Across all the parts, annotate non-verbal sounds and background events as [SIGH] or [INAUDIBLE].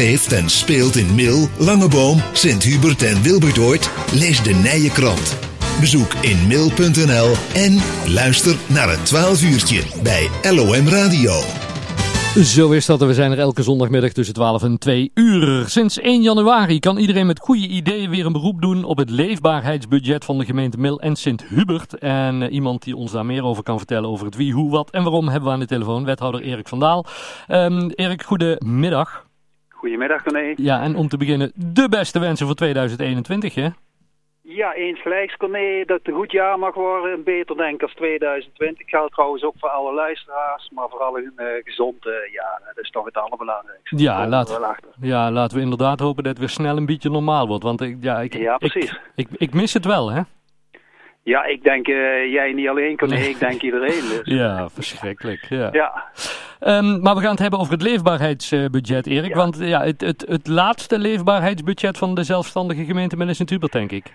leeft en speelt in Mil, Langeboom, Sint-Hubert en Wilbertoort? Lees de Nije Krant. Bezoek in mil.nl en luister naar het 12 uurtje bij LOM Radio. Zo is dat. We zijn er elke zondagmiddag tussen 12 en 2 uur. Sinds 1 januari kan iedereen met goede ideeën weer een beroep doen op het leefbaarheidsbudget van de gemeente Mil en Sint-Hubert. En uh, iemand die ons daar meer over kan vertellen over het wie, hoe, wat en waarom hebben we aan de telefoon. Wethouder Erik van Daal. Um, Erik, goedemiddag. Goedemiddag René. Ja, en om te beginnen de beste wensen voor 2021 hè? Ja, eens gelijks Corné, dat het een goed jaar mag worden. Beter denk als 2020. Geldt trouwens ook voor alle luisteraars, maar vooral een uh, gezond uh, jaar. Dat is toch het allerbelangrijkste. Ja, laat, ja, laten we inderdaad hopen dat het weer snel een beetje normaal wordt. Want ik, ja, ik, ja, precies. Ik, ik, ik mis het wel, hè? Ja, ik denk uh, jij niet alleen, Corné, ik [LAUGHS] denk iedereen. Dus. ja, verschrikkelijk. Ja. ja. Um, maar we gaan het hebben over het leefbaarheidsbudget, Erik. Ja. Want ja, het, het, het laatste leefbaarheidsbudget van de zelfstandige gemeente Melis Hubert, denk ik.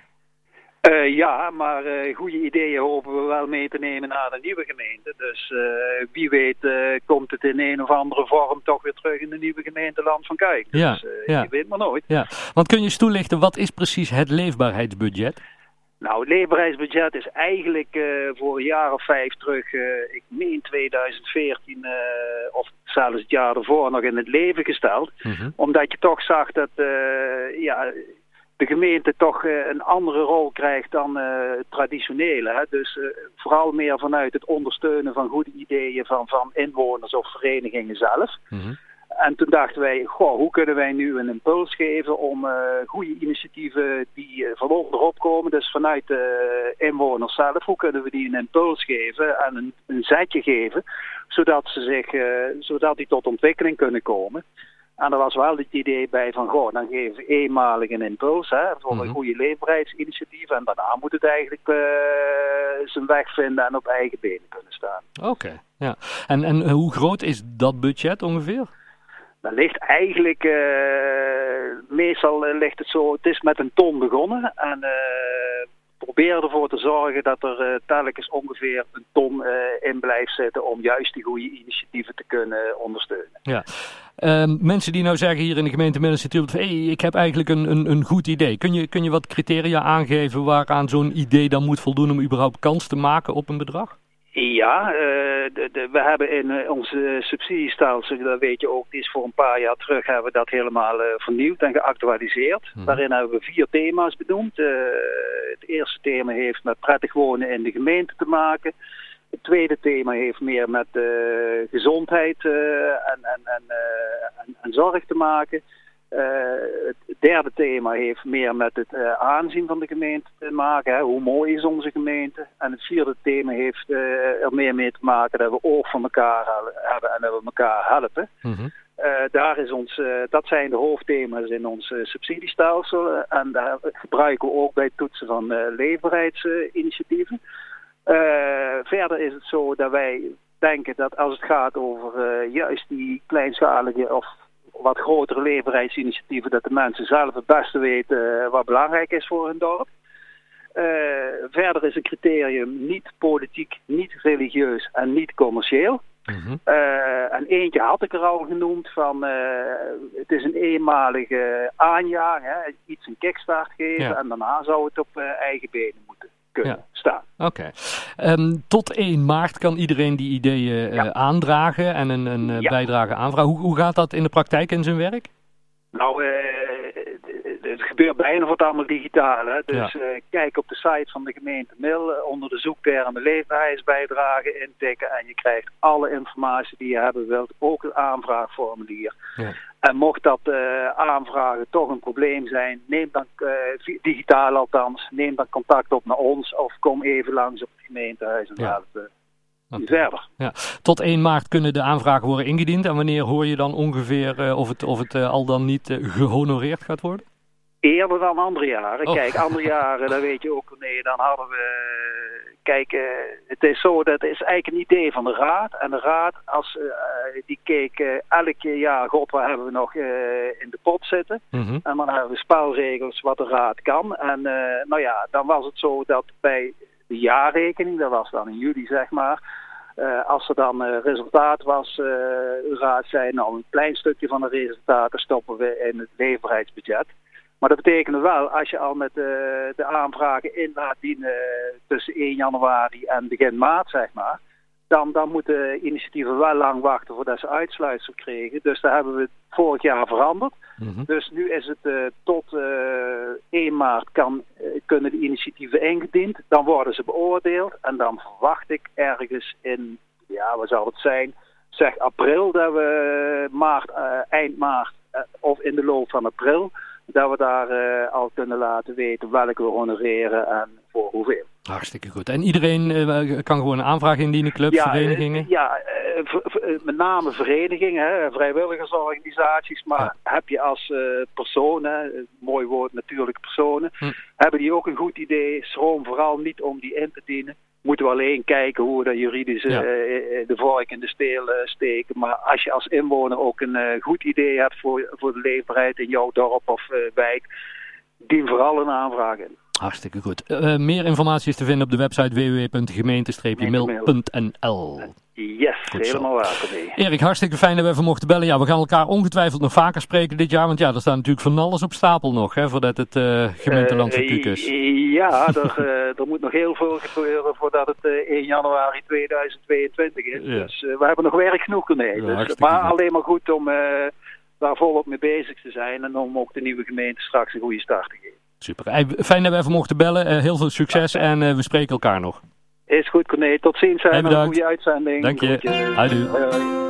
Uh, ja, maar uh, goede ideeën hopen we wel mee te nemen naar de nieuwe gemeente. Dus uh, wie weet komt het in een of andere vorm toch weer terug in de nieuwe gemeente Land van Kuik. Dus ja, ja. je weet maar nooit. Ja. Want kun je eens toelichten, wat is precies het leefbaarheidsbudget? Nou, het leefbaarheidsbudget is eigenlijk voor een jaar of vijf terug, ik meen 2014 of zelfs het jaar ervoor nog in het leven gesteld. Mhm. Omdat je toch zag dat, ja de gemeente toch uh, een andere rol krijgt dan uh, het traditionele. Hè? Dus uh, vooral meer vanuit het ondersteunen van goede ideeën van, van inwoners of verenigingen zelf. -hmm. En toen dachten wij, goh, hoe kunnen wij nu een impuls geven om goede initiatieven die van onderop komen, dus vanuit de inwoners zelf, hoe kunnen we die een impuls geven en een, een zetje geven, zodat ze zich, zodat die tot ontwikkeling kunnen komen. En er was wel het idee bij van, goh, dan geven we eenmalig een impuls hè, voor Mhm. een goede leefbaarheidsinitiatief. En daarna moet het eigenlijk uh, zijn weg vinden en op eigen benen kunnen staan. Oké, okay, ja. En, en hoe groot is dat budget ongeveer? Ligt eigenlijk, uh, meestal ligt het zo, het is met een ton begonnen. En uh, probeer ervoor te zorgen dat er telkens ongeveer een ton in blijft zitten om juist die goede initiatieven te kunnen ondersteunen. Ja. Uh, mensen die nou zeggen hier in de gemeente Midden hey, ik heb eigenlijk een, een, een goed idee. Kun je, kun je wat criteria aangeven waaraan zo'n idee dan moet voldoen om überhaupt kans te maken op een bedrag? Ja, de, de, we hebben in uh, onze subsidiestelsel, dat weet je ook, die is voor een paar jaar terug, hebben we dat helemaal uh, vernieuwd en geactualiseerd. Mhm. Daarin hebben we vier thema's benoemd. het eerste thema heeft met prettig wonen in de gemeente te maken. Het tweede thema heeft meer met gezondheid en, en, en, en, en zorg te maken. Het derde thema heeft meer met het uh, aanzien van de gemeente te maken. Hè. Hoe mooi is onze gemeente? En het vierde thema heeft uh, er meer mee te maken dat we oog voor elkaar hebben en dat we elkaar helpen. Mm -hmm. daar is ons, dat zijn de hoofdthema's in ons subsidiestelsel. en daar gebruiken we ook bij het toetsen van leefbaarheidsinitiatieven. verder is het zo dat wij denken dat als het gaat over juist die kleinschalige of wat grotere leefbaarheidsinitiatieven, dat de mensen zelf het beste weten uh, wat belangrijk is voor hun dorp. Uh, verder is een criterium niet politiek, niet religieus en niet commercieel. Mm -hmm. uh, en eentje had ik er al genoemd van het is een eenmalige aanjaag, hè, iets een kickstart geven ja. en daarna zou het op eigen benen moeten kunnen ja. staan. Oké. Okay. Um, tot 1 maart kan iedereen die ideeën ja. uh, aandragen en een, een uh, ja. bijdrage aanvragen. Hoe, hoe, gaat dat in de praktijk in zijn werk? Nou, uh, het gebeurt bijna wat allemaal digitaal. Hè? Dus ja. kijk op de site van de gemeente Mil onder de zoektermen leefbaarheidsbijdrage intikken en je krijgt alle informatie die je hebben wilt, ook een aanvraagformulier. Ja. En mocht dat uh, aanvragen toch een probleem zijn, neem dan, uh, digitaal althans, neem dan contact op naar ons of kom even langs op het gemeentehuis en Ja. Oké. verder. Ja. Tot 1 maart kunnen de aanvragen worden ingediend. En wanneer hoor je dan ongeveer uh, of het, of het uh, al dan niet uh, gehonoreerd gaat worden? Eerder dan andere jaren. Oh. Kijk, andere jaren, dat weet je ook, nee, dan hadden we... Kijk, uh, het is zo, dat is eigenlijk een idee van de raad. En de raad, als, uh, die keek uh, elk jaar, god, waar hebben we nog in de pot zitten? Mm -hmm. En dan hebben we spelregels wat de raad kan. En nou ja, dan was het zo dat bij de jaarrekening, dat was dan in juli zeg maar... als er dan resultaat was, uh, raad zei, nou een klein stukje van de resultaten stoppen we in het leverheidsbudget. Maar dat betekent wel, als je al met de aanvragen in laat dienen tussen 1 januari en begin maart, zeg maar, dan, dan moeten initiatieven wel lang wachten voordat ze uitsluitsel kregen. Dus daar hebben we vorig jaar veranderd. Mhm. Dus nu is het uh, tot uh, eh, 1 maart kan, uh, kunnen de initiatieven ingediend. Dan worden ze beoordeeld. En dan verwacht ik ergens in, ja wat zal het zijn, zeg april dat we maart, eind maart of in de loop van april dat we daar uh, al kunnen laten weten welke we honoreren en voor hoeveel. Hartstikke goed. En iedereen uh, kan gewoon een aanvraag indienen, clubs, ja, verenigingen? Ja, met name verenigingen, hè, vrijwilligersorganisaties. Maar heb je als personen, mooi woord natuurlijk personen, hm. hebben die ook een goed idee? Schroom vooral niet om die in te dienen moeten we alleen kijken hoe we dat juridisch ja. uh, de vork in de steel uh, steken. Maar als je als inwoner ook een goed idee hebt voor, voor de leefbaarheid in jouw dorp of wijk, dien vooral een aanvraag in. Hartstikke goed. meer informatie is te vinden op de website www.gemeente-mil.nl. Yes, helemaal waar. Erik, hartstikke fijn dat we even mochten bellen. Ja, we gaan elkaar ongetwijfeld nog vaker spreken dit jaar. Want ja, er staat natuurlijk van alles op stapel nog, hè, voordat het uh, gemeenteland uh, is. Ja, [LAUGHS] er moet nog heel veel gebeuren voordat het 1 januari 2022 is. Dus we hebben nog werk genoeg ermee. dus, maar alleen maar goed om daar volop mee bezig te zijn. En om ook de nieuwe gemeente straks een goede start te geven. Super. Fijn dat we even mochten bellen. heel veel succes en we spreken elkaar nog. Is goed, Corné. Tot ziens. Hey, een goede uitzending. Dank je. Adieu.